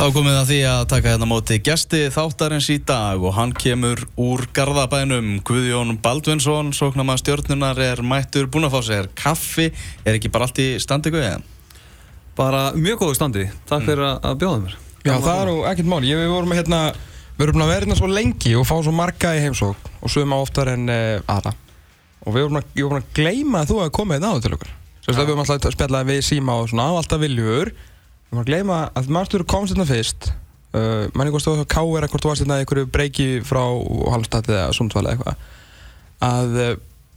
Þá komið það því að taka hérna móti gesti þáttarins í dag og hann kemur úr Garðabænum. Guðjón Baldvinsson, sóknama stjórnunar, er mættur búin að fá sér kaffi. Er ekki bara allt í standi guðið? Bara mjög góðu standi. Takk fyrir að- að bjóða mér. Já, það er nú ekkert mál. Ég, við vorum hérna, við vorum að vera hérna svo lengi og fá svo marga í heimsók og suma oftar en uh, aðra. Og við vorum að, ég vorum að gleyma að þú hefði komið hérna áður til okkur. Svo að við vorum alltaf að spjalla við síma og svona, alltaf viljur. Við vorum að gleyma að Martur komst hérna fyrst. Uh, manni hvort var káir að hvort varst hérna einhverju breyki frá Halmstad eða Sundsvall eða eitthvað. Að uh,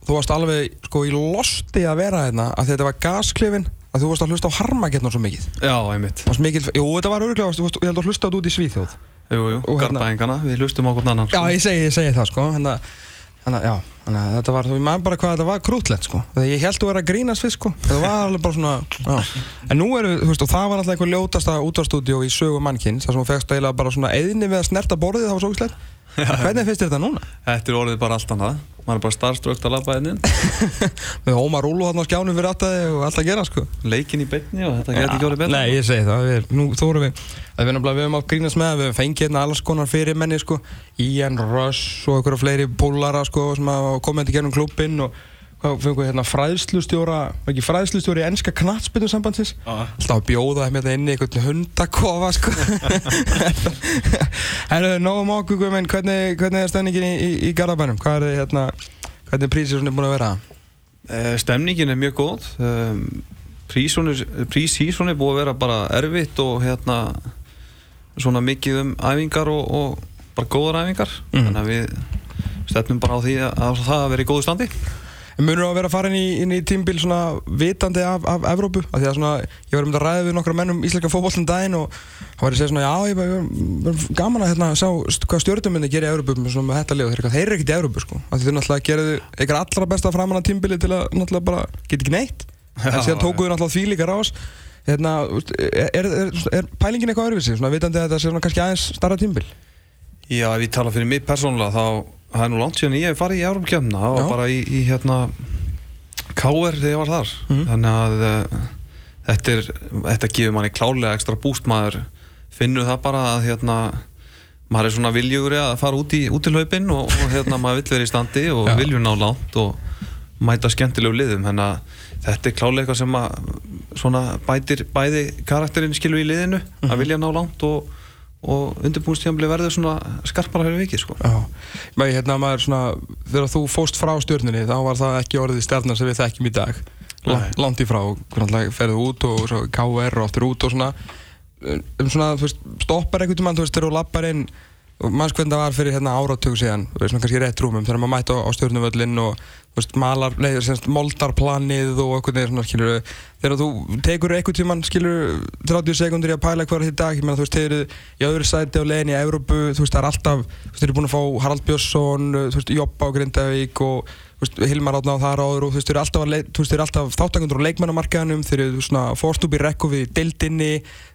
þú varst alveg sko í losti að vera hérna að þetta var gasklifin að þú varst að hlusta á Harmageddon svo mikið. Já, einmitt. Mikil, jú, þetta var öruglega, þú varst, ég held að hlusta út í Svíþjóð. Jú, jú, hérna- garbaðingana. Við hlustum á hvern annan. Já, ég segi, ég segi það, sko. Þannig að, já, þannig að þetta var, þú maður bara hvað þetta var krútlegt, sko. Þegar ég held að vera að grínast fyrst, sko. Þetta var alveg bara svona, já. En nú eru, þú veist, og það var alltaf einhver ljótasta útvarstúdíó í sögu mannkins, þar sem þú fegst eiginlega bara svona eðinni við að snerta borðið, það var svo ógislegt. Hvernig finnst þér þetta núna? Þetta er orðið bara allt annað. Maður er bara starfströkt að labba inn. Með Ómar Rúlu hann á skjánum fyrir áttaði og allt að gera sko. Leikin í beinni og þetta getur ekki orðið betra. Nei, ég segi það, við, nú þórum við að við höfum átt grínast með að við höfum fengið hérna alls konar fyrir menni sko. Ian Rush og einhverja fleiri pólara sko sem hafa komið hérna í gegnum klubbinn og fengum við hérna fræðslustjóra ekki fræðslustjóri í ennska knatsbyrnu sambandsins alltaf að bjóða þeim hérna inn í einhvern hundakofa sko. Herru, nógum okkur guðmenn, hvernig, hvernig er stefningin í, í, í Garðabænum? Hvað er hérna, hvernig er prísið svona búin að vera? Eh, Stemningin er mjög góð. Um, Prísísson er búið að vera bara erfitt og hérna svona mikið um æfingar og, og bara góðar æfingar. Mhm. þannig að við stefnum bara á því að, að það að vera í góðu standi Munur á að vera að fara inn í, inn í tímbil svona vitandi af, af Evrópu? Af því að svona, ég var um að ræða við nokkra menn um íslenska fótbollin daginn og hann var að segja svona, já, ég var gaman að hérna, sjá hvað stjórnuminni gerir í Evrópu með svona með þetta lið og þeir, eru ekkert í Evrópu, sko. Af því þeir náttúrulega gerðu eitthvað allra besta framan að tímbili til að náttúrulega bara geta ekki neitt. En síðan tókuðu náttúrulega því líka rás. Hérna, er, er, er pælingin eitthvað öðruvísi, svona vitandi að þetta sé svona kannski aðeins starra tímbil? Já, ef ég tala fyrir mig persónulega þá það er nú langt síðan ég hef farið í Európa-kjöfna Já. bara í, í hérna KR þegar ég var þar Mhm. þannig að uh, þetta, er, þetta gefur manni klálega ekstra búst maður finnur það bara að hérna maður er svona viljugur að fara út í, út í hlaupin og, og hérna maður vill vera í standi og Já. viljur ná langt og mæta skemmtilegu liðum þannig að þetta er klálega eitthvað sem að svona bætir bæði karakterinn skilu í liðinu að vilja ná langt og, og undirbúinstíðanbli verður svona skarpara fyrir vikið sko. Já, Mæ, hérna maður svona, þegar þú fóst frá stjórnunni þá var það ekki orðið stjarnar sem við þekkjum í dag. Langt í frá, hvernig ferðu út og svo KR og aftur út og svona. Um svona, þú veist, stoppar einhvern mann, þú veist, þegar þú lappar inn manns hvernig það var fyrir hérna áratug síðan? Svona kannski rétt rúmum, þegar maður mætti á, á stjórnuvöllin og veist, malar, nei, semst, moldarplanið og eitthvað neður svona, þegar þú tekur tímann, skilur 30 sekundur í að pæla hvað er þetta í dag ég meina, þú veist, þeir eru í öðru sæti á leiðin í Evrópu, þú veist, það er alltaf þú veist, þeir eru búin að fá Harald Björnsson Jobba á Grindavík og Hilmar Átna á þar áður og þú veist, þeir eru alltaf, að alltaf þáttangundur á leikmannamarkaðanum, þeir eru svona fórstúpi rekku við deildinni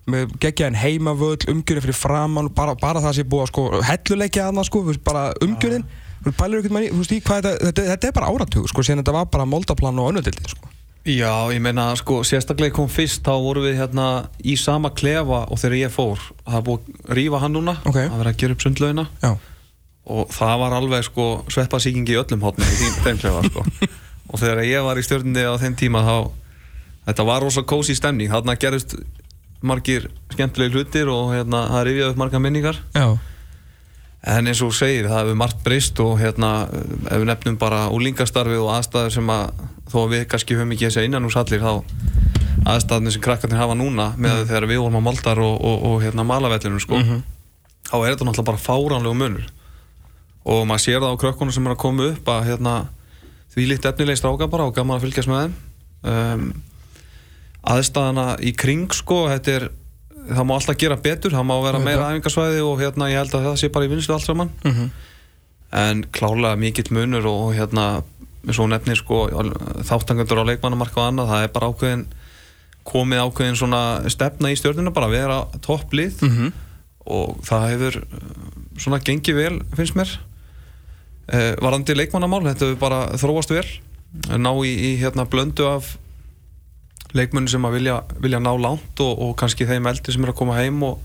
með geggjaðin heimavöll, umgjörðin fyrir framann bara, bara það sé búið að sko helluleikja annað sko, bara umgjörðin. Þú veist, þetta, þetta, þetta er bara áratug, sko, síðan þetta var bara moldaplan og önnudildin, sko. Já, ég meina, sko, sérstaklega kom fyrst þá vorum við hérna í sama klefa og þegar ég fór, það búið að rífa hann núna, Ok. það verið að gera upp sundlauna Já, og það var alveg sko sveppasíkingi í öllum hotnum í þeim- klefa sko. og þegar ég var í stjórnindi á þeim tíma þá þetta var rosa kósi stemning. Þarna gerðist margir skemmtilegi hlutir og hérna það rifjaði upp marga minningar. Já, En eins og segir, það hefur margt breyst og hérna, ef við nefnum bara úlingastarfið og aðstæður sem að þó að við kannski höfum ekki þessi innanúsallir þá aðstæðinni sem krakkarnir hafa núna með þegar við vorum á Moldar og, og, og hérna malavellinu sko þá er þetta náttúrulega bara fáránlegu munur og maður sér það á krökkunum sem er að koma upp að hérna því lítið efnilegst stráka bara og gaman að fylgjast með þeim. Um, aðstæðana í kring sko þetta er, það má alltaf gera betur það má vera meira æfingarsvæði og hérna ég held að það sé bara í vinslu allt saman. Mhm. en klárlega mikill munur og hérna eins og nefnir sko þáttangundur á leikmannamarka og annað það er bara ákveðin komið ákveðin svona stefna í stjórnuna bara að vera topplið Mhm. og það hefur svona gengið vel finnst mér varandi leikmannamál, þetta hefur bara þróast vel. Ná í, í hérna blöndu af leikmunni sem að vilja, vilja ná langt og, og kannski þeim eldri sem er að koma heim og,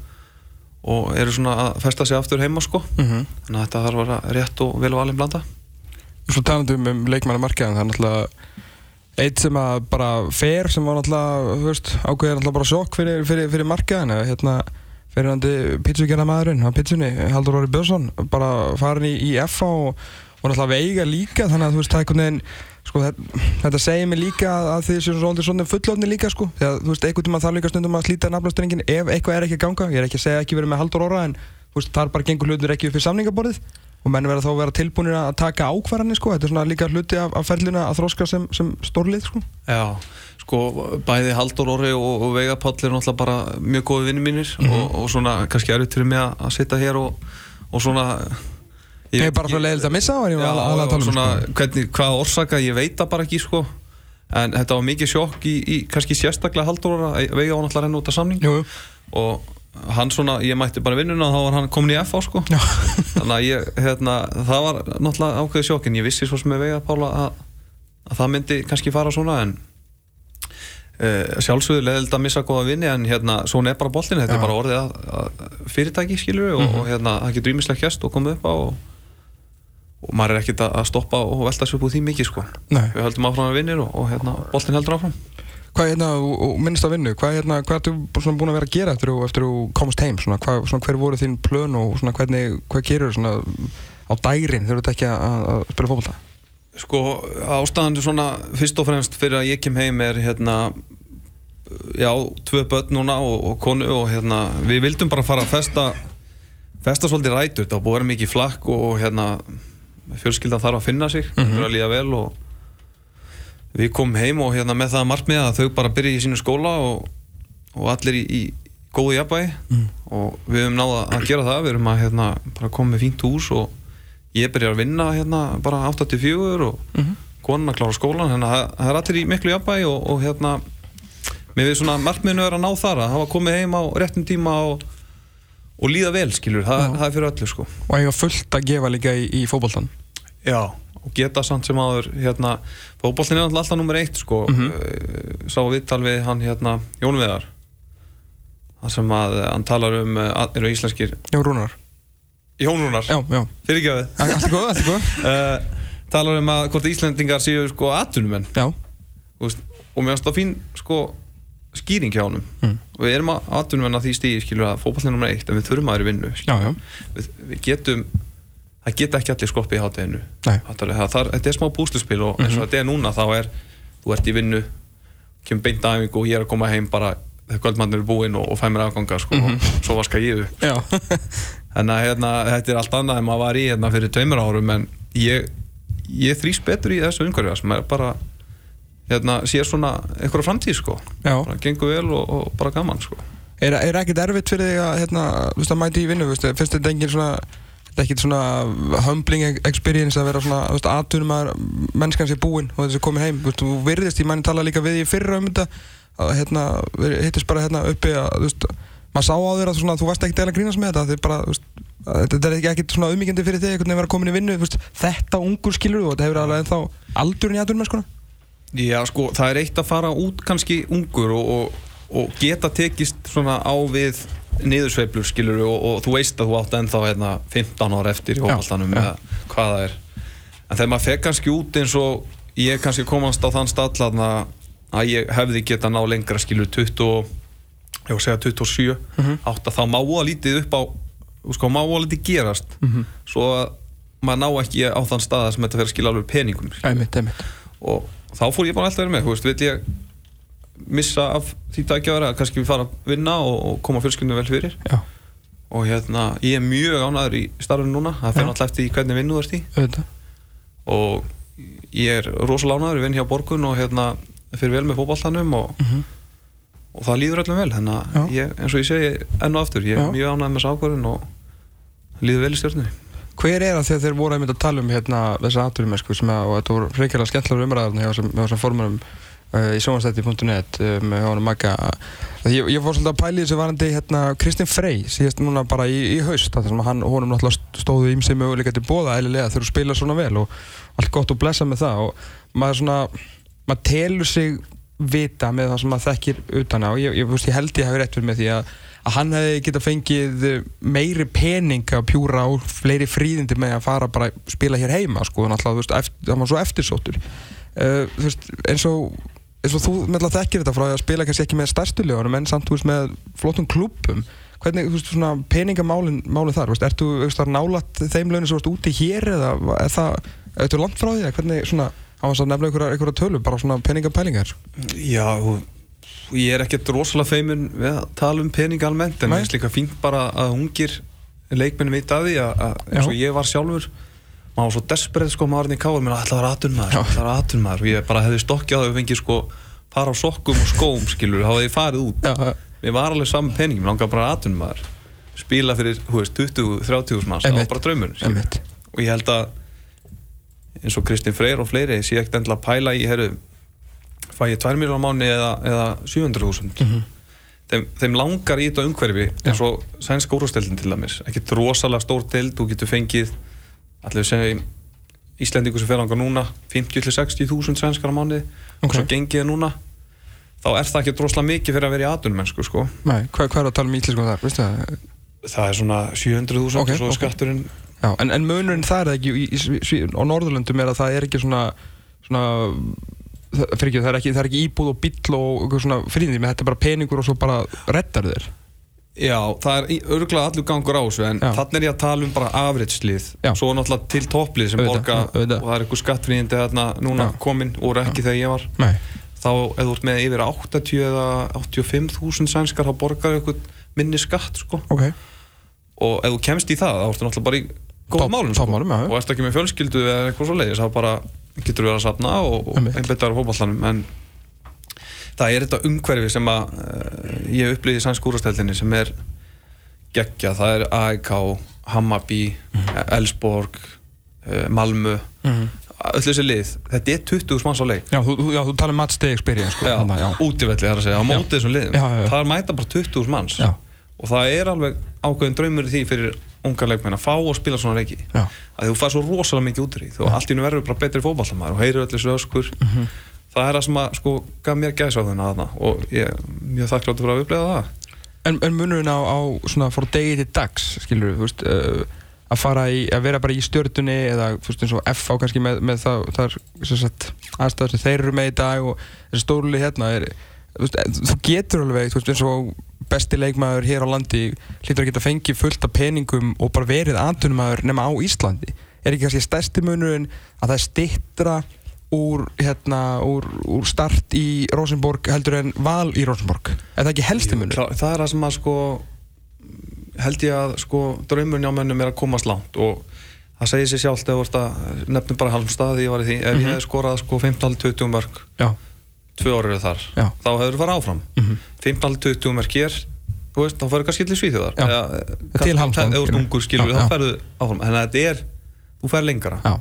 og eru svona að festa sig aftur heima sko. Mhm. þannig að þetta þarf að vera rétt og vel valin blanda. Svo talandi um, um leikmannamarkaðan, það er náttúrulega eitt sem að bara fer sem var náttúrulega, ákveðið náttúrulega bara sjokk fyrir, fyrir, fyrir markaðan eða hérna fyrirhandi pítsugjana maðurinn á pítsunni, Haldur Óri Björnsson bara farin í, í FA og, og náttúrulega veiga líka, þannig að þú veist, er einhvern veginn sko, þetta, þetta segir mig líka að, að þið séu svona fullofni líka sko, þegar þú veist, einhvern tíma þarf líka stundum að slíta nafnastringin ef eitthvað er ekki að ganga, ég er ekki að segja ekki verið með Haldur Óra en þú veist, þar bara gengur hlutur ekki upp í samningaborðið og menn verða þá að vera tilbúinir að taka ákvarðanir sko, þetta er svona líka hluti af, af ferlina að þróska sem, sem stórlið sko. Já, sko bæði Haldur Orri og, og Veigar Páll er náttúrulega bara mjög góði vinni mínir og, og svona kannski erfitt fyrir mig að, að sitta hér og, og svona Ég er bara svo leiðilegt að missa og ég var alveg að og tala um svona sko. hvernig, hvað orsaka, ég veit það bara ekki sko en þetta var mikið sjokk í, í kannski sérstaklega Haldur Orra Veigar var náttúrulega renna út af samning Jú, jú. og hann svona, ég mætti bara vinnuna og þá var hann komin í FA sko Já. þannig að ég, hérna, það var náttúrulega ákveðið sjokk en ég vissi svo sem með Veigar Pála að, að það myndi kannski fara svona en uh, sjálfsögðu leðild að missa góða vinni en hérna, svona er bara boltin þetta Já. er bara orðið að, að fyrirtæki skilur við og, og hérna, það getur ímislega hjæst og komið upp á og, og maður er ekkert að að stoppa og velta sér úr því mikið sko Nei. við höldum áfram að vinnir og, og hérna, boltin heldur áfram Hvað er hérna, og, minnst að vinnu, hvað er hérna, hvað ertu svona búin að vera að gera eftir eftir þú komst heim, svona, hvað, svona hver voru þín plön og svona hvernig, hvað gerur svona á dærin þegar þú ert ekki að, að spila fókbalta? Sko, ástæðan er svona fyrst og fremst fyrir að ég kem heim er hérna já, tvö börn núna og, og konu og hérna, við vildum bara fara að festa festa svolítið rætur var búið að vera mikið flakk og, hérna fjölskyldan þarf að finna sig mm Mhm. að líða vel og við komum heim og hérna með það markmið að þau bara byrja í sínu skóla og, og allir í, í góðu jafnvægi Mm. og við höfum náða að gera það við erum að hérna bara koma með fínt hús og ég byrjar að vinna hérna bara 84 og Mhm. konan að klára skólan að það- það er allir í miklu jafnvægi og, og hérna mér við svona markmiðinu er að ná þar að hafa komið heim á réttum tíma og, og líða vel skilur, það, það er fyrir öllu sko Og eiga fullt að gefa líka í, í fókbaltan? Já, og geta samt sem áður hérna, fótbollin er alltaf nummer eitt sko, mm Mhm. sá viðtal við hann hérna, Jón Viðar það sem að eh, hann talar um uh, eru íslenskir, Já, Rúnar. Jón Rúnar Já, já. fyrirgjöfið Allt er góð, allt er góð. uh, talar um að hvort Íslendingar séu sko veist, og mér finnst það fín sko skýring hjá honum Mm. og við erum að atvinnumenn að því stíði skilur að fótbollin er nummer eitt en við þurfum að vera vinnu Já, skilur. já. við, við getum það geta ekki allir skoppi í hátteginu þetta er smá búsluspil og eins og þetta er núna þá er þú ert í vinnu, kemur beint aðeins og ég er að koma heim bara þegar kvöldmannir er búinn og, og fæ mér afganga sko, og svo vaska ég upp. Þannig að hérna, þetta er allt annað en maður var í hérna fyrir tveimur árum en ég, ég þrýs betur í þessu umhverju sem er bara hérna, sér svona einhverja framtíð sko. Bara gengur vel og, og bara gaman sko. Er, er ekkert erfitt fyrir þig að, hérna, mæti í vinnu, finnst þetta engin svona, þetta er ekkert svona humbling experience að vera svona, aðtunum að mennskan sé búinn og þessi komin heim, veist, þú virðist, ég mæni tala líka við í fyrra um þetta, að, hérna, hittist bara hérna uppi að, veist, maður sá á þér að svona, þú varst ekkert eða að grínast með þetta, bara, veist, að þetta er ekkert svona auðmyggjandi fyrir þig, að vera komin í vinnu, þetta ungur skilur og þetta hefur alveg ennþá aldurinn í aðtunum, sko. Já, sko, það er eitt að fara út kannski ungur og, og, og geta tekist svona á við niðursveiflur, skilur og, og þú veist að þú átt ennþá hérna 15 ára eftir í hópaltanum eða hvað það er en þegar maður fekk kannski út eins og ég kannski komast á þann stall að ég hefði geta ná lengra skilur 20, og- ég var að segja 27 Mhm. átt að þá má að lítið upp á sko, má að lítið gerast Mhm. svo að maður ná ekki á þann stað sem þetta fer að skila alveg peningum Einmitt, einmitt. og þá fór ég bara alltaf vera með þú veist, vil ég missa af því tækjaðara að kannski fara að vinna og, og koma fjölskyldinu vel fyrir Já, og hérna, ég er mjög ánæður í starfinu núna það Já. alltaf eftir hvernig vinnu þú ert í auðvitað. og ég er rosalega ánæður, ég vinn hjá Borgun og hérna, fyrir vel með fótballtanum og, Mhm. og það líður öllum vel þannig að ég, eins og ég segi enn og aftur, ég er Já. mjög ánæður með sákvörðun og líður vel í stjórnum Hver er það þegar þeir voru einmitt að tala um hérna þessa aðturumennsku sem að, og þetta voru frekjala skemmtlar umræðarna hjá þessum- formurum uh, í sjónastætti.net um, hjá hann Magga. Ég, ég fór svolítið að pæli þessu varandi hérna Kristinn Frey síðast núna bara í, í haust sem að hann, honum náttúrulega stóðu ímsið möguleika til bóða eðlilega þegar þú spila svona vel og allt gott og blessa með það og maður svona maður telur sig vita með það sem maður þekkir utan á. Ég, ég, veist, ég held ég hafi rétt fyrir með því að að hann hefði geta fengið eh, meiri pening að pjúra á fleiri fríðindi með að fara bara að spila hér heima sko, alltaf, þú veist, eftir, eins og þú með alltaf þekkir þetta frá að spila kannski ekki með stærstu lögunum en samt veist með flottum klúpum hvernig, þú veist, svona peningamálin málin þar, veist, ertu, þar nálat þeim lögnin sem veist úti hér eða er það, ertu langt frá því, hvernig svona á þess að nefna einhverja, einhverja tölu, bara svona peningapælingar? Já, ég er ekkert rosalega feimun við að tala um pening almennt en það er líka fínt bara að ungir leikmenni veit að því að, að eins og ég var sjálfur maður var svo desperate sko, maður var í káður mér að ætla að vera atunmaður, Já. ætla að vera atunmaður og ég bara hefði stokkið að þau fengið sko fara á sokkum og skóm, skilur, þá hefði ég farið út. Já, mér var alveg saman pening, mér langaði bara atunmaður spila fyrir, hú veist, 20-30 manns, það var bara draumur og ég held að eins og Kristinn Freyr og fleiri sé ekkert endilega að pæla í, herru fæ ég 2 miljónar á mánu eða, eða 700.000 Mhm. þeim, þeim langar í þetta umhverfi eins og sænska úrvasteldin til dæmis ekkert rosalega stór deild, þú getur fengið allir segja Íslendingu sem fer ánga núna 50-60.000 sænskar á mánu og Ok. svo gengið er núna þá er það ekki rosalega mikið fyrir að vera í atunmennsku sko. Nei, hvað, hvað er að tala um íslenskum þar, það? það er svona 700.000 Ok, og svo ok. er skatturinn Já, en, en munurinn það er ekki í, í, í, á Norðurlöndum er að það er ekki svona, svona það, ekki, það, er ekki, er ekki íbúð og bíll og fríðindi, menn þetta er bara peningur og svo bara reddar þér. Já, það er örugglega allur gangur á þessu en Já. þannig er ég að tala um bara afriðslið Já. svo náttúrulega til topplið sem Auðvitað, borga auðvitað. og það er eitthvað skattfríðindi þarna núna Já. komin og ekki þegar ég var Nei. þá þú ert með yfir 80 eða 85.000 sænskar þá borgar eitthvað minni skatt sko. Ok. og ef þú kemst í það þá ertu náttúrulega bara í góð Topp- málum, sko. já, já. og ert ekki með fjölskyldu eða eitthvað svo leiðis þá bara getur verið að safna og, á fótballanum en það er þetta umhverfi sem að uh, ég upplýði í sænsk úrvasteldinni sem er geggja, það er AIK Hammarby, Mhm. Elsborg uh, Malmö öll þessi lið, þetta er 20 manns á leik. Já, þú, já, þú tala um match day experience, sko. já, útivelli þar að segja, á móti þessum liðum. Það er mæta bara 20 manns. Og það er alveg ákveðin draumur í því fyrir ungar leikmenn að fá og spila svona leiki. Já. að þú fær svo rosalega mikið út úr því. Þú allt í hennu verður bara betri fótballtamæður og heyrir öll þessu öskur. Mhm. Það er það sem að sko gaf mér gæsa á þarna og ég er mjög þakkláttur fyrir að upplega það En, en munurinn á, á svona frá degi til dags, skilur þú veist, uh, að fara í, að vera bara í stjörtunni eða, veist, eins og FH kannski með, með það, þar, sagt, aðstæður sem þeir eru með í dag og þessi stórli hérna er, veist, þú getur alveg, þú veist, eins og besti leikmaður hér á landi hlýtur að geta fengið fullt af peningum og bara verið aðtunumæður nema á Íslandi. Er ekki kannski stærsti munurinn að það er stittra úr, hérna, úr, úr start í Rosenborg heldur en val í Rosenborg? Er það ekki helsti munur? Klá- það er það sem að sko held ég að sko draumurinn á mönnum er að komast langt og það segir sér að nefnum bara halmstað því ég var í því ef ég hef skorað sko 15-20 mörg Já, tvö árið þar Já. þá hefur þú farið áfram. Mm -hmm. 15-20 mörg hér þú veist, þá farið kannski til Svíþjóðar. Til Já, þá ferðu áfram. Þannig að þetta er, þú fer lengra. Já,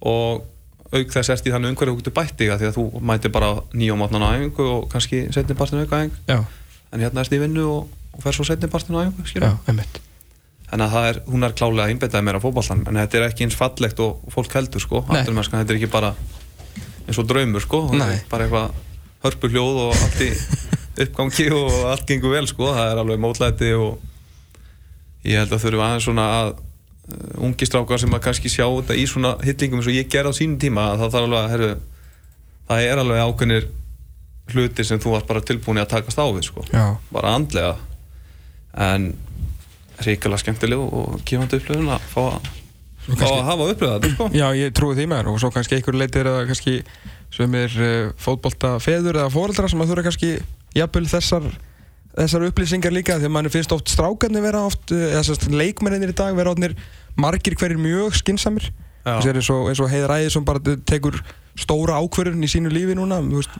og auk þess ert í þannig umhverju þú getur bætt þig af því að þú mætir bara nýjum átnan á æfingu og kannski setni partinu auka æfingu en hérna erst í vinnu og, og fer svo setni partinu á æfingu þannig að er, hún er klálega einbetaði meira á fótballan en þetta er ekki eins fallegt og fólk heldur sko, afturmennskan, þetta er ekki bara eins og draumur sko, bara eitthvað hörpu hljóð og allt í uppgangi og allt gengur vel sko, það er alveg mótlæti og ég held að þurfum aðeins svona að ungi strákar sem að kannski sjá þetta í svona hitlingum eins og ég gerði á sínum tíma að það alveg herru, það er alveg ákveðnir hlutir sem þú varst bara tilbúin að takast á við sko. Bara andlega. En ríkilega skemmtileg og gefandi upplifun að fá að, kannski- að hafa upplifað þetta sko. já, ég trúi því með og svo kannski einhver leitir að kannski sem er uh, fótbolta feður eða fóreldra sem að þurfa kannski jafnvel þessar þessar upplýsingar líka því að mann finnst oft strákarnir vera oft eða sérst leikmennir í dag vera ofnir margir hverjir mjög skinsamir eins og, eins og Heiðar Ægir sem bara tekur stóra ákvörðun í sínu lífi núna. Veist,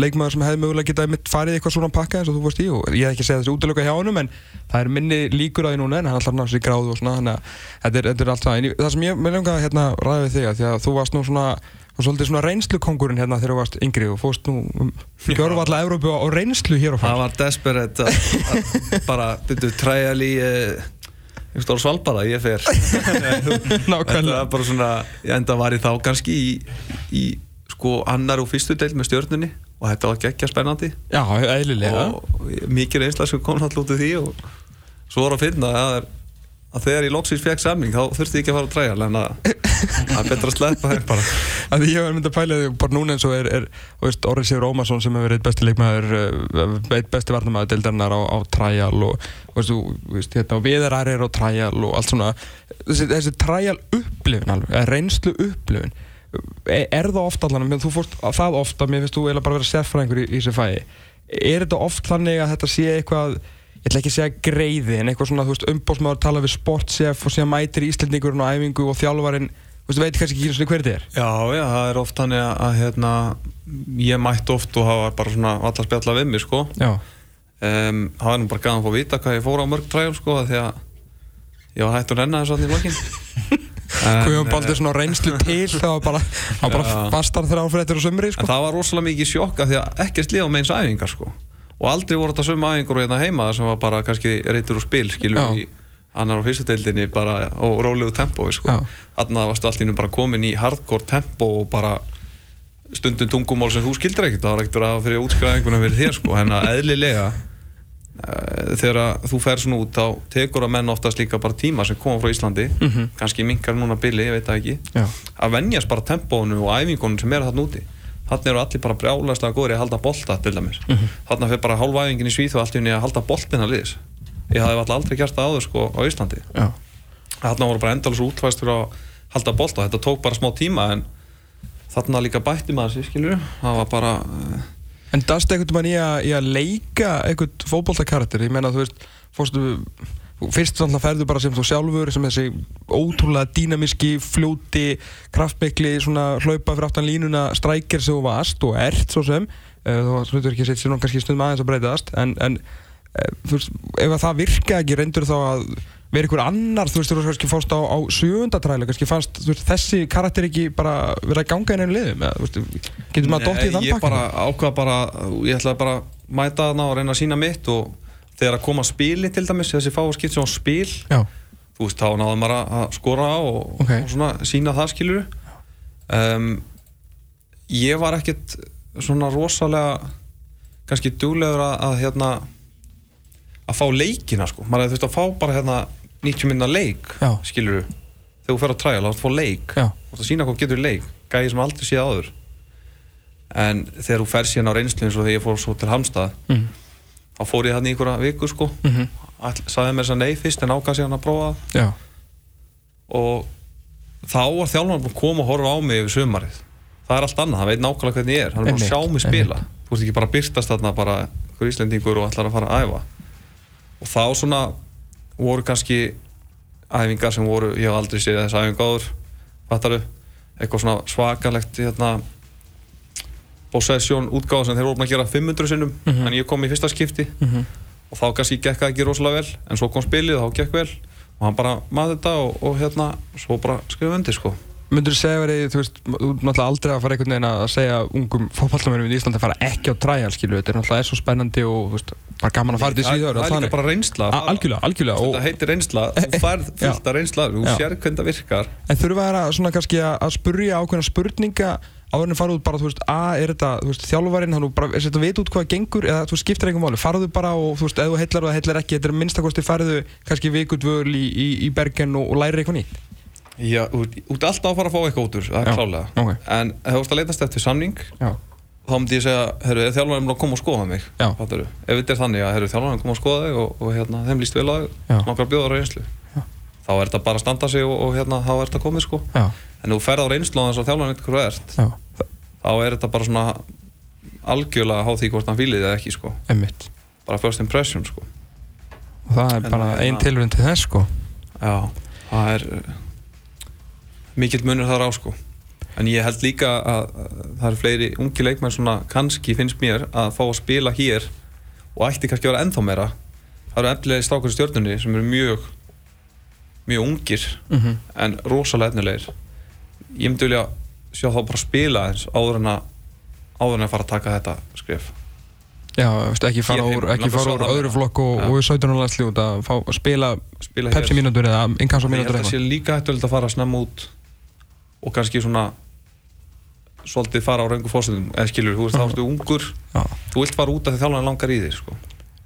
leikmaður sem hefði mögulega getað farið eitthvað svona pakka eins og þú varst í og ég hef ekki segið þessi útlöka hjá honum en það er minni líkur að því núna en hann ætlar að ná sér í gráðu og svona þannig að þetta er, þetta er allt það en það sem ég með langa hérna ræði við þig að því að þú varst nú svona og svolítið svona reynslukongurinn hérna þegar þú varst yngri og fórst nú um, gjörfa alla Evrópu á, á reynslu hér og það frá var desperate að, bara byrju træjal í uh, ég stór svalbara, ég fer. Nákvæmlega. var bara svona ég enda var ég þá kannski í, í sko annar og fyrstu deild með stjörnunni og þetta var geggja spennandi. Já, eðlilega. Og mikið reynsla sem kom alltaf út af því og svo var að finna að, að þegar ég loksins fekk samning þá þurfti ég ekki að fara að træja en að það er betra að sleppa þeim bara. Að Ég var myndið að pæla því bara núna eins og er, er veist, Orri Sigur Ómarsson sem hefur verið besti leikmaður uh, eitt besti varnamæður deildarinnar á, á trial og, veist, veist, hérna, viðarar er á trial og allt svona. Þessi, þessi trial upplifin alveg, eða reynslu upplifin er, er það oft allan, þú fórst að það ofta, mér finnst þú eiginlega bara að vera sérfræðingur í, í þessu fæi. Er þetta oft þannig að þetta sé eitthvað ég ætla ekki að segja greiði en eitthvað svona, þú veist, umbósmaður tala við sportsef og síðan mætir íslendingurinn á æfingu og þjálfarinn, þú veist, veit kannski ekki hvernig þetta er. Já, já, það er oft þannig að, að hérna, ég mætti oft og hafa bara svona allar spjalla við mig sko. Já, um, það var nú bara gæðan að fá að vita hvað ég fór á mörg træjum sko því að ég var hægt að renna þessu allir í lokin. Guðjón Baldur svona reynslu til það var bara, það var bara fastar þegar áfréttir og sumri En sko. það var rosalega mikið sjokka því að ekkert liða með eins æfingar sko. Og aldrei voru þetta sömu æfingar og hérna heima sem var bara kannski reytur úr spil, skilur Já. í annar á fyrstu deildinni bara og rólegu tempói sko. Þannig að varstu allt í nú bara komin í hardcore tempó og bara stundum tungumál sem þú skildir ekkert, það var ekkert að fyrir útskræðinguna fyrir þér sko, en að eðlilega eh, þegar þú fer svona út þá tekur að menn oftast líka bara tíma sem koma frá Íslandi, kannski minkar núna billi, ég veit það ekki. Já. að venjast bara tempónu og æfingunum sem eru þarna úti þannig eru allir bara brjálæslega góðir að halda bolta til dæmis. Mm -hmm. þannig fyrir bara hálfa æfingin í Svíþjóð allt í unni að halda boltina liðis ég hafði alltaf aldrei gert það áður sko á Íslandi. Þannig voru bara endalus útvæstur að halda bolta. Þetta tók bara smá tíma en þannig líka bætti maður sér skilur það var bara eh, En dast einhvern veginn í að, í að leika einhvern fótboltakarakter, ég meina þú veist fórstu, fyrst þannig að ferðu bara sem þú sjálfur, sem þessi ótrúlega dýnamiski, fljóti kraftmikli, svona hlaupa fyrir aftan línuna strækir sem þú varst og ert svo sem, uh, þú hlutur ekki að setja sér nú kannski stundum aðeins að breytast, en, en uh, þú veist, ef að það virka ekki reyndur þá að vera ykkur annar, þú veist, þú veist, kannski fórst á, á sjöfundatræli, kannski fannst þú veist, þessi karakter ekki bara vera að ganga inn einu liðum, eða, þú veist, getur maður dottið í þann ég pakka? bara ákvað bara ég ætlaði bara að mæta þarna og reyna að sína mitt og þegar að koma spili til dæmis þessi fáu skipt sem á spil Já, þú veist, þá náðum maður að- að skora og, Ok. og svona sína það skilur um, ég var ekkert svona rosalega kannski duglegur að, að hérna að fá leikina sko maður hefði þurft að fá bara hérna 90 minna leik Já. skilur þegar þú fer á træla, þá ertu að fá leik Já. og það sína hvað getur leik gæði sem aldrei séð áður en þegar þú fer síðan á reynslu eins og þegar ég fór svo til Hamstað Mhm. Þá fór ég hann í einhverja viku sko. Mhm. Ætl, sagði mér þess að nei fyrst en ákvað síðan að prófa það. Og þá var þjálfarnar búin að koma og horfa á mig yfir sumarið. Það er allt annað, hann veit nákvæmlega hvernig ég er. Hann er búin að sjá mig spila. þú veist ekki bara að byrtast þarna bara hver Íslendingur og ætlar að fara að æfa. Og þá svona voru kannski æfingar sem voru, ég hef aldrei séð þess æfingu áður fattaru, eitthvað svona svakalegt hérna possession útgáð sem þeir voru búin að gera 500 sinnum Mhm. en ég kom í fyrsta skipti. Mhm. og þá kannski gekk það ekki rosalega vel en svo kom spilið og þá gekk vel. Og hann bara maður þetta og, og hérna svo bara skrifa undir sko. Myndur þú segja verið, þú veist, þú er náttúrulega aldrei að fara einhvern veginn að segja ungum fótballtamönnum í Íslandi að fara ekki á trial, skilju, þetta er náttúrulega er svo spennandi og, þú veist, bara gaman að fara til það, síður það er líka bara reynsla. Algjörlega, algjörlega þetta heitir reynsla, þú færð Já. fullt af reynsla þú sér hvernig það virkar. En þurfa þær að svona kannski að, að spurja ákveðna spurninga áður en fara út bara, þú veist, að er þetta, þú veist, þjálfarinn, hann bara, er þetta veit út hvað gengur eða þú skiptir einhver máli, farðu bara og þú veist, ef þú heillar og það heillar ekki, þetta er minnstakosti farðu kannski vikudvöl í, í, í Bergen og, og læri eitthvað nýtt. Já, út, út alltaf að fara að fá eitthvað út úr það er klálega ok. en ef þú ert að leitast eftir samning Já, þá myndi ég segja, herru, er þjálfarinn búinn að koma og skoða mig Já. Fattarðu? ef þetta er þannig að herru, þjálfarinn koma og skoða þig og, og hérna, þeim líst vel Já. þig nokkar bjóðar á reynslu þá er þetta bara að standa sig og, og hérna, þá er þetta komið sko já, en þú ferð á reynslu á þess að þjálfarinn eitthvað þú ert já, þá er þetta bara svona algjörlega háð því hvort hann fýlið eða ekki sko. Emmitt. bara first impression sko. Og það er En bara hérna- ein tilurinn til þess, sko. já, það er uh, mikill munur þar á sko. En ég held líka að, að það eru fleiri ungi leikmenn svona kannski finnst mér að fá að spila hér og ætti kannski að vera ennþá meira. Það eru efnilegir strákur í stjórnunni sem eru mjög mjög ungir Mm en rosalega efnilegir. Ég myndi vilja sjá þá bara spila eins áður en að áður en að fara að taka þetta skref Já, veist, ekki fara úr, ekki fara úr öðru flokk og, Já. og í 17. landsli út að fá að spila spila Pepsi mínútur eða innkast ég held að það sé eitthvað. líka hættulegt að fara snem út og kannski svona svolítið fara á raungu fórsöndum eða skilur, þú veist, þá ertu ungur Já. þú vilt fara út af því þjálfarinn langar í þig sko.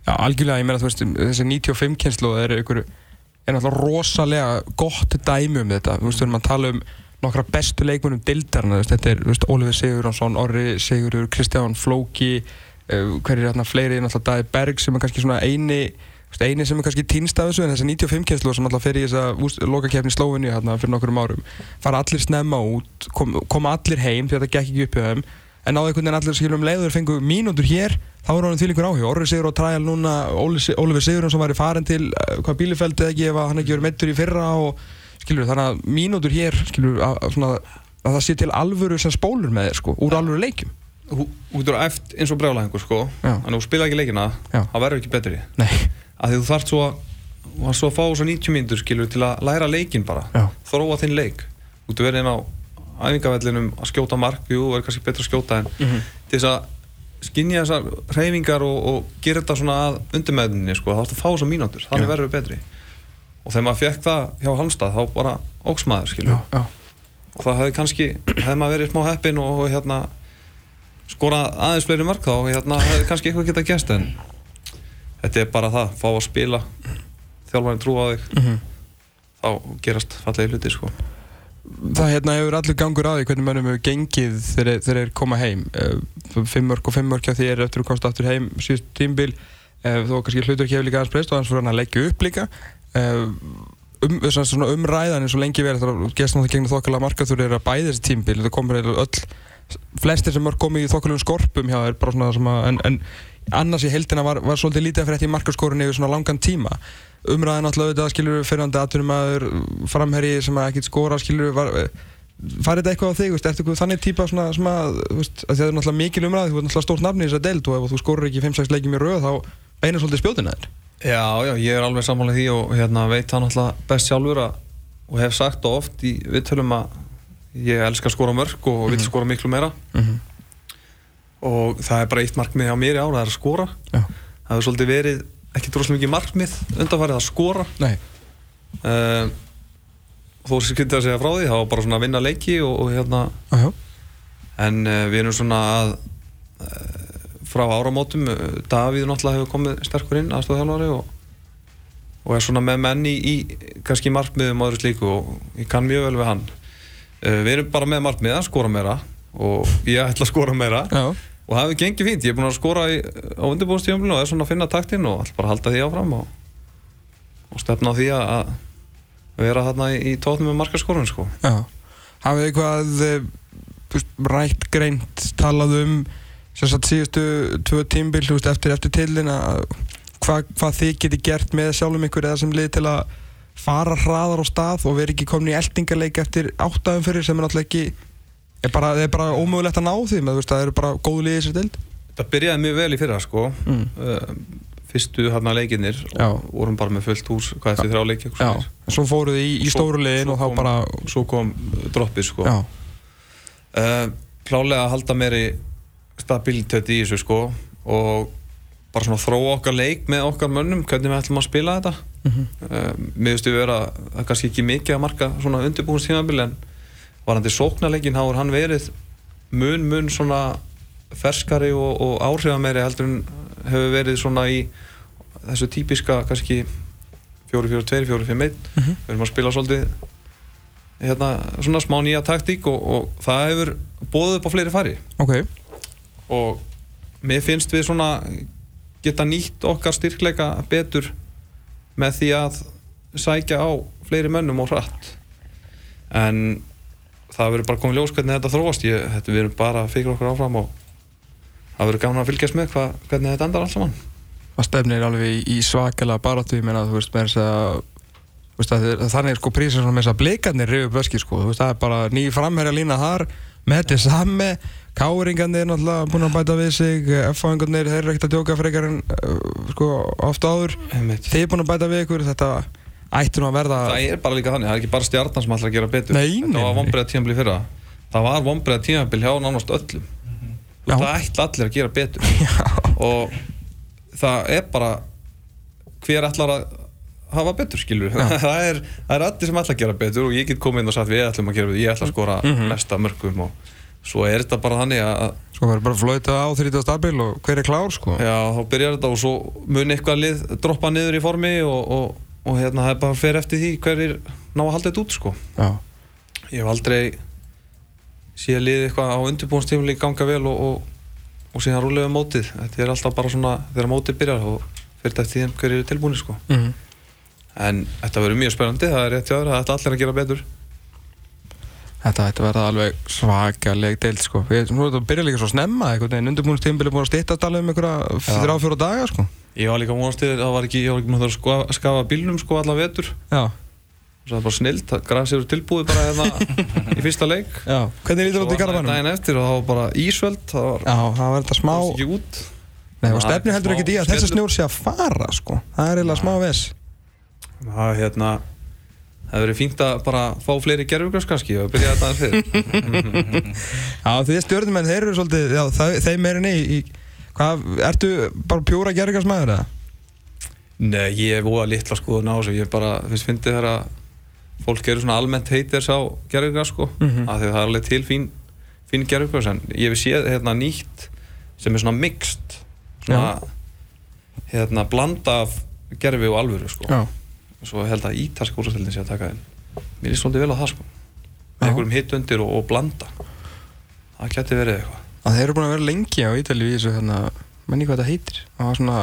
Já, algjörlega, ég meina þú veist, þessi 95 kynslu er einhver, er náttúrulega rosalega gott dæmi um þetta, þú veist, við erum að tala um nokkra bestu leikmunum dildarna, þetta er, veist, Oliver Sigurðansson, Orri Sigurður, Kristján Flóki, uh, hver er hérna fleiri, náttúrulega Dæði Berg sem er kannski svona eini, veist, eini sem er kannski týnst af þessu, en þessi 95 kynslu sem alltaf fer í þessa lokakefni í Slóvinni hérna fyrir nokkurum árum, fara allir snemma út, kom, koma allir heim því að þetta gekk ekki upp hjá þeim, en náðu einhvern veginn allir skilur um leiður fengu mínútur hér þá er hann til ykkur áhug, Orri Sigur á træal núna Oliver Sigurðun sem væri farin til uh, hvað bílifeldi eða ekki ef hann ekki verið meittur í fyrra og skilur þannig að mínútur hér skilur að, að, svona, að það sé til alvöru sem spólur með þér sko, úr alvöru leikjum þú þú getur eft eins og brjálæðingur sko. Já. að þú spila ekki leikina Já. það verður ekki betri Nei, af því þú þarft svo að þú þarft svo að fá svo 90 mínútur skilur til að læra leikin bara Já. þróa þinn leik þú getur verið inn á æfingavellinum að skjóta mark jú, er kannski betra að skjóta en Mhm. til þess að skinja þessar hreyfingar og, og gera þetta svona að undirmeðinni sko, þá þarfst að fá þessar mínútur, þannig verður við betri og þegar maður fekk það hjá Halmstad þá bara óksmaður já, og það hefði kannski, hefði maður verið smá heppin og, og hérna skora aðeins fleiri mörg þá hérna hefði kannski eitthvað getað gæst en þetta er bara það, fá að spila þjálfarinn trú á þig Mhm. þá gerast fallegi hluti sko. Það hérna hefur allur gangur að því hvernig mönnum hefur gengið þegar þeir eru koma heim. Uh, fimm mörg og fimm mörg hjá þér eftir að komast aftur heim síðust tímbil uh, þó kannski hlutur ekki hefur líka aðeins breyst og hann að leggja upp líka um, svona, svona umræðan eins og lengi verið þegar gæst náttúrulega gegn þokkala markaður er að bæði þessi tímbil það komur eiginlega öll flestir sem var komið í þokkalum skorpum hjá þér bara svona sem að en, en annars í heldina var, var svolítið lítið að fyrir þetta í markaskorun yfir svona langan tíma. Umræðan náttúrulega auðvitað skilur fyrirhandi atvinnumæður framherri sem að ekkert skora skilur var, farið þetta eitthvað á þig, veist, ertu þannig típa svona, að, þú veist, að það er náttúrulega mikil umræð þú er náttúrulega stórt nafni í þess að deild og ef þú skorur ekki 5-6 leikjum í rauð þá beinir svolítið spjóðina þér Já, já, ég er alveg sammálið því og hérna, veit það náttúrulega best sjálfur að, og hef sagt það oft í viðtölum að ég elskar að skora mörg og vil skora miklu meira Mhm. og það er bara eitt markmið á mér í ára, það er að skora Já. það hefur svolítið verið ekki droslega mikið markmið undanfarið að skora Nei, uh, þó sem skyndi að segja frá því það var bara svona að vinna leiki og, og hérna Ajá. en uh, við erum svona að uh, frá áramótum uh, Davíð náttúrulega hefur komið sterkur inn aðstofþjálfari og, og er svona með menni í, í kannski markmiðum og öðru slíku og ég kann mjög vel við hann uh, við erum bara með markmið að skora meira og ég ætla að skora meira Já. og það hefur gengið fínt, ég er búin að skora í, á undirbúinstjöfumlinu og er svona að finna taktinn og ætla bara að halda því áfram og, og stefna á því að vera þarna í, í tóttum með markaskorun sko. Já. Hafið eitthvað eh, rætt greint talað um sem sagt síðustu tvö tímbil eftir, eftir tillin að hvað, þið geti gert með sjálfum ykkur eða sem liði til að fara hraðar á stað og vera ekki komin í eldingarleik eftir áttaðum fyrir sem er náttúrulega ekki er bara, er bara ómögulegt að ná því með, veist, það eru bara góðu liðið sér dild Það byrjaði mjög vel í fyrra sko. mm. uh, fyrstu hérna leikinnir Já. og vorum bara með fullt hús hvað eftir þrjá leiki svo fóruð þið í, í Svo- stóru liðin svo og þá bara svo kom droppið sko. Uh, klálega að halda meiri stabilitet í þessu sko og bara svona þróa okkar leik með okkar mönnum, hvernig við ætlum að spila þetta Mhm. uh, mér finnst við vera er kannski ekki mikið að marka svona undirbúinstímabil en varandi sóknarleikin þá er hann verið mun mun svona ferskari og, og áhrifameiri heldur en hefur verið svona í þessu típiska kannski 4-4-2, 4-5-1 Mhm. við erum að spila svolítið hérna, svona smá nýja taktík og, og það hefur bóðið upp á fleiri fari ok og mér finnst við svona geta nýtt okkar styrkleika betur með því að sækja á fleiri mönnum og hratt. En það verður bara komið ljós hvernig þetta þróast. Ég, þetta erum bara að fikra okkur áfram og það verður gaman að fylgjast með hva, hvernig þetta endar alls saman. Að stefnir alveg í, svakalega baráttu ég meina þú veist með þess að þannig er sko prísið svona með þess að blikarnir rifið blöski sko, þú veist það er bara ný framherja lína þar með þetta sami káringarnir náttúrulega búin að bæta við sig F-fáingarnir, þeir eru ekkert að djóka frekar en uh, sko ofta áður. Þið er búin að bæta við ykkur þetta ætti nú að verða það er bara líka þannig, það er ekki bara stjarnan sem ætlar að gera betur. Nei, nei, þetta var vonbreiða tímabil í fyrra. Það var vonbreiða tímabil hjá nánast öllum. Já. það ætla allir að gera betur. Og það er bara hver ætlar að hafa betur skilur það, er, það er allir sem ætla að gera betur og ég get komið inn og sagt við ætlum að gera betur, ég ætla að skora Mhm. mesta mörgum og svo er þetta bara þannig að Svo verður bara flöita á 30. april og hver er klár sko. Já, þá byrjar þetta og svo mun eitthvað lið droppa niður í formi og, og, og hérna það er bara fyrir eftir því hverjir ná að halda þetta út sko. Já, ég hef aldrei séð liðið eitthvað á undirbúinstífli ganga vel og, og, og síðan rúlega mótið. Þetta er alltaf bara svona þegar mótið byrjar og fyrir eftir því hverjir eru tilbúinir sko. Mm en þetta verður mjög spennandi, það er rétt hjá þér það ætla allir að gera betur Þetta ætti að verða alveg svakaleg deild sko. Við erum að byrja líka svo snemma einhvern veginn. Undirbúinustímbili búin að stýttast alveg um einhverja þrjá fjóra daga sko. Ég var líka vonast til, það var ekki, ég var ekki með það að sko- skafa bílnum sko alla vetur. Já, það er bara snilt, grasið eru tilbúið bara hérna í fyrsta leik. Já. Hvernig lítur þetta í garðanum? daginn eftir og það var bara ísveld það var Já, það var þetta smá komst ekki út. Nei, og Það er stefni heldur Það verið fínt að bara fá fleiri gerfugröss kannski og byrja þetta aðeins fyrir Já, því stjórnumenn, þeir eru svolítið já, þeim er inni í, í Hvað, ertu bara pjúra gerðingarsmaður eða? Nei, ég er óa litla skoðun á þessu. Ég bara, finnst fyndið þegar að fólk eru svona almennt heiters á gerfugröss sko, Mhm. af því að það er alveg til fín fín gerfugröss, en ég hef séð hérna nýtt sem er svona mixt svona hérna blanda af gerfi og alvöru sko. Já, svo held að ítalska úrstældin sé að taka þeim. Mér er svolítið vel á það sko. Með einhverjum hitt undir og, og blanda. Það geti verið eitthvað. Að þeir eru búin að vera lengi á Ítalíu í þessu hérna, menni hvað þetta heitir? Það var svona,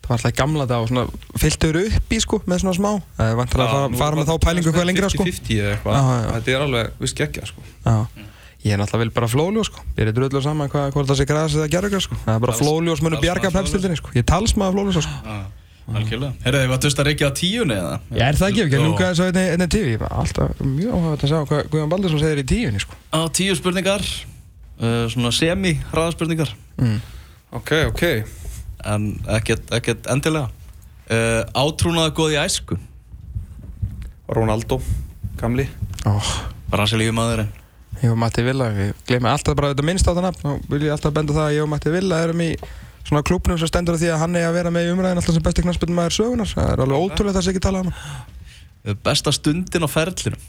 það var alltaf gamla dag og svona fylltur upp í sko með svona smá. Það er vantilega að fara, fara með þá pælingu hvað lengra sko. 50-50 eða eitthvað, þetta er alveg viss geggja sko. Já, ég er náttúrulega vel bara flóljós sko. Ég er dröðlega saman hvað, hvort það sé græs eða gerðugar sko. Það er bara flóljós munu bjarga pepstildinni sko. Ég er talsmaður flóljós sko algjörlega. Herðu þið, var dust að reykja á tíunni eða? Já, er það ekki, ekki, Jó. lunga þess að einni tíu ég var alltaf mjög áhugað að sjá hvað Guðjón Baldursson segir í tíunni sko. Á tíu spurningar uh, Svona semi-hraðaspurningar. Mm. ok, ok, En ekkert, ekkert endilega. Uh, Átrúnaða góð í æsku. Ronaldo gamli, oh, Brasilíu maðurinn. Ég og Matti Villa, við glemum alltaf bara þetta minnst á það nafn og vil ég alltaf benda það að ég og Matti Villa erum í svona klúpnum sem stendur á því að hann er að vera með í umræðin alltaf sem besti knarspilnum maður sögunar það er alveg ótrúlega það sem ekki tala um hann. Uh, Besta stundin á ferlinu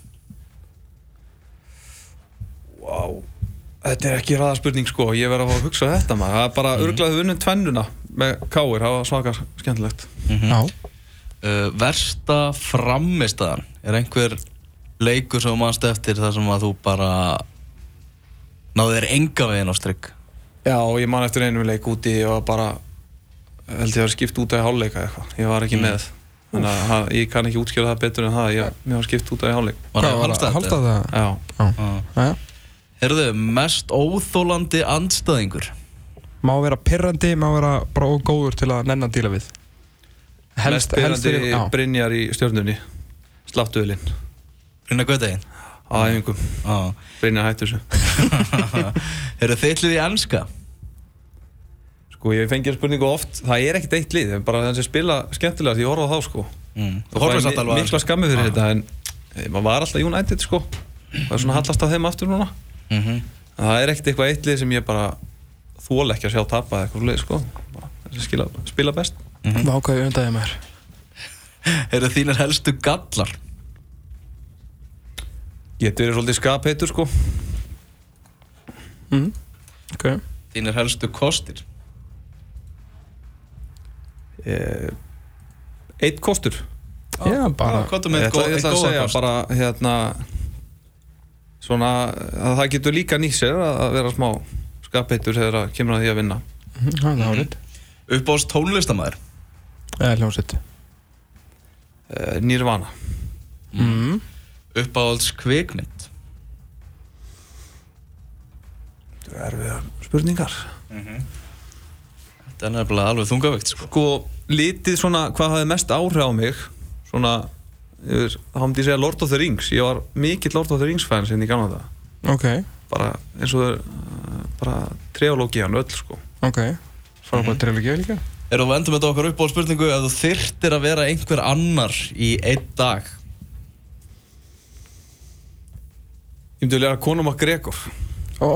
wow þetta er ekki ræða spurning sko. Ég verð að fá að hugsa þetta maður. Það er bara mm. örglaðið vunnum tvennuna með káir, það var svakar skemmtilegt. Já. Uh, Versta framistaðan Er einhver leikur sem þú manst eftir þar sem að þú bara náðu þér enga veginn á strikk já, og ég man eftir einum leik úti ég var bara, held ég að skipt út af hálfleika eitthvað, ég var ekki með. Þannig að ég kann ekki útskjöra það betur en það ég, mér var skipt út af hálfleik. Var það Hvað var það? Halda það? já, Já. Já. Herðu, mest óþólandi andstæðingur? Má vera pirrandi, má vera bara ógóður til að nenn að díla við. Mest byrjandi fyrir- já. Brynjar í stjórnunni sláttuðlinn Brynna Guðdegin á æfingum, Já Brynjar hættu þessu. Herðu, þið ætlið í enska? Sko ég fengið spurningu oft, það er ekkert eitt lið það er bara þannig sem spila skemmtilega því ég horfa á þá sko. Mm. það er á mikla skammið fyrir Já. þetta en eh, maður var alltaf United sko. Það er svona hallast af þeim aftur núna. Mhm. en það er ekkert eitthvað eitt lið sem ég bara þól ekki að sjá tapa eða eitthvað leið sko. Skila, spila best. Vákaði undaði maður Herðu, þínir helstu gallar getur verið svolítið skapheitur sko. Mm. Ok. Þínir helstu kostir? Eh, eitt kostur. Já, bara Hvað er ég ætla, ég ætla að segja kost? bara hérna svona að það getur líka nýtt sér að vera smá skapheitur þegar það kemur að því að vinna. Mhm, Það er árið Uppáðs tónlistamæður Eða hljómsett eh, Nirvana. Mm. Uppáðs kvikmynd? Þetta er erfiða spurningar. Þetta er nefnilega alveg þungavegt sko. sko litið svona hvað hafði mest áhrif á mig svona yfir, þá myndi ég segja Lord of the Rings. Ég var mikill Lord of the Rings fan sinni í gamla þetta Ok, bara eins og þeir uh, bara treológian öll sko. Ok. Frábært mm. trilogi líka. Erum við endum þetta okkar upp á spurningu að þú þyrtir að vera einhver annar í einn dag ég myndi að læra konum að Gregor. Ó,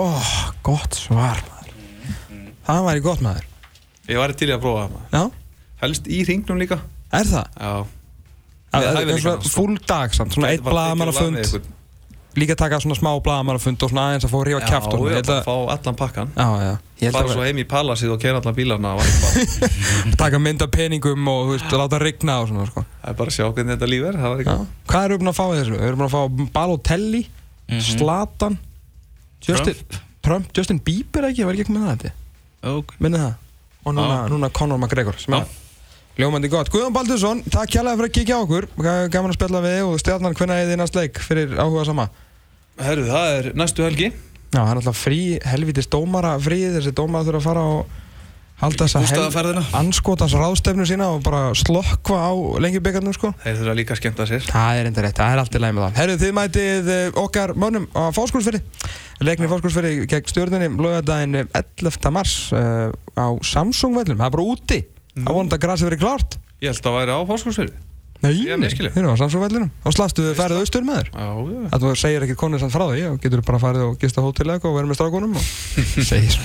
gott svar maður. Það væri gott maður. Ég væri til í að prófa það maður. Já, helst í hringnum líka. Er það? já. Það er svona full dag samt, svona eitt Bara blaðamanna tekið á lag fund með ykkur. líka taka svona smá blagamannafund og svona aðeins að fá Já, kjáft og já, Ég bara að- fá allan pakkan. Já, já. Fara svo heim í palasið og kera allan bílarna taka mynd af peningum og þú veist, láta rigna og svona, sko. Það er bara að sjá hvernig þetta líf er Hvað eru búin að fá í þessu? Við erum búin að fá Balotelli, Zlatan, Justin, Trump, Justin Bieber ekki, var ekki ekki með það þetta? Ok. Minnið það? Og núna, núna Conor McGregor, sem er ljómandi gott. Guðjón Baldursson, takk kjærlega fyrir að kíkja á okkur. Ga- Gaman að spjalla við þig og stjarnan hvernig er þið næst leik fyrir áhuga sama? Herru, það er næstu helgi Já, það er alltaf frí, helvitis dómara frí, þessi dómara þurfa að fara og halda þessa Bústaðaferðina. anskotans ráðstefnu sína og bara slökkva á lengjubikarnum sko. Þeir þurfa líka að skemmta sér Það er enda rétt, það er allt í læg með það. Herru, þið mætið eh, okkar mönnum á fóskúlsfyrri. Leikni fóskúlsfyrri gegn stjórnunni lögadaginn 11. mars uh, á Samsung vellum. Það er bara úti. Það er vonandi að grasið verið klárt. Ég held að væri á fórskursfyrir Nei. Þið eru á Samsung vellinum. Og slastu þið færið austur með þér. Að þú segir ekkert konið samt frá því og getur bara farið og gista hótel og verið með strákunum og segir.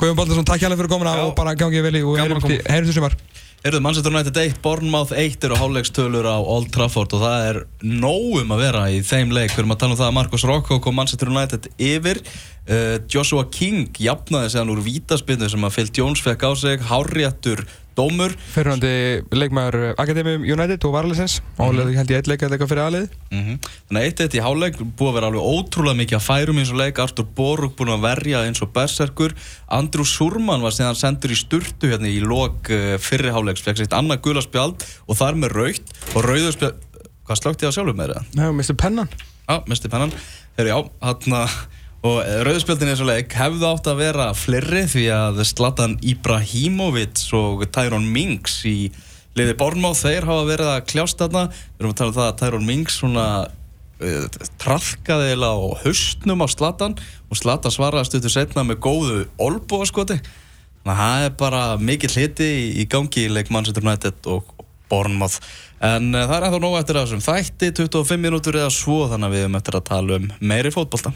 Guðjón Baldursson, takk hjálpa fyrir komuna Já. og bara gangið vel í og heyrjum til sumar. Erðu Manchester United 1, Bournemouth 1 eru hálfleikstölur á Old Trafford og það er nógum að vera í þeim leik. Við erum að tala um það að Marcus Rocco kom Manchester United yfir. Uh, Joshua King jafnaði séðan úr vítaspinnu sem að Phil Jones fekk á sig, hárjættur dómur. Fyrirhandi leikmaður Akademium United og Varalisins. Álega held ég eitt leik að leika fyrir aðlið. Mm Þannig að eitt eitt í hálfleik búið að vera alveg ótrúlega mikið að færum eins og leik Artur Borg búin að verja eins og berserkur Andrew Surman var síðan sendur í sturtu hérna í lok uh, fyrri hálfleiks fekk sitt annað gula spjald og þar með raukt og rauðu spjald hvað slögt ég á sjálfur með það? Já, Mr. Pennan. Já, misti pennan Þegar já, hann og rauðspjöldin í þessu leik. Hefðu átt að vera fleiri því að Zlatan Ibrahimovic og Tyrone Mings í liði Bornmáð, þeir hafa verið að kljást þarna. Við erum að tala um það að Tyrone Mings svona uh, trafkaði eiginlega á haustnum á Zlatan og Zlatan svaraði stuttur setna með góðu olbúaskoti þannig að það er bara mikill hiti í, gangi í leik Manchester United og Bournemouth. En uh, það er ennþá nóg eftir þessum þætti 25 mínútur eða svo þannig að við erum eftir að tala um meiri fótbolta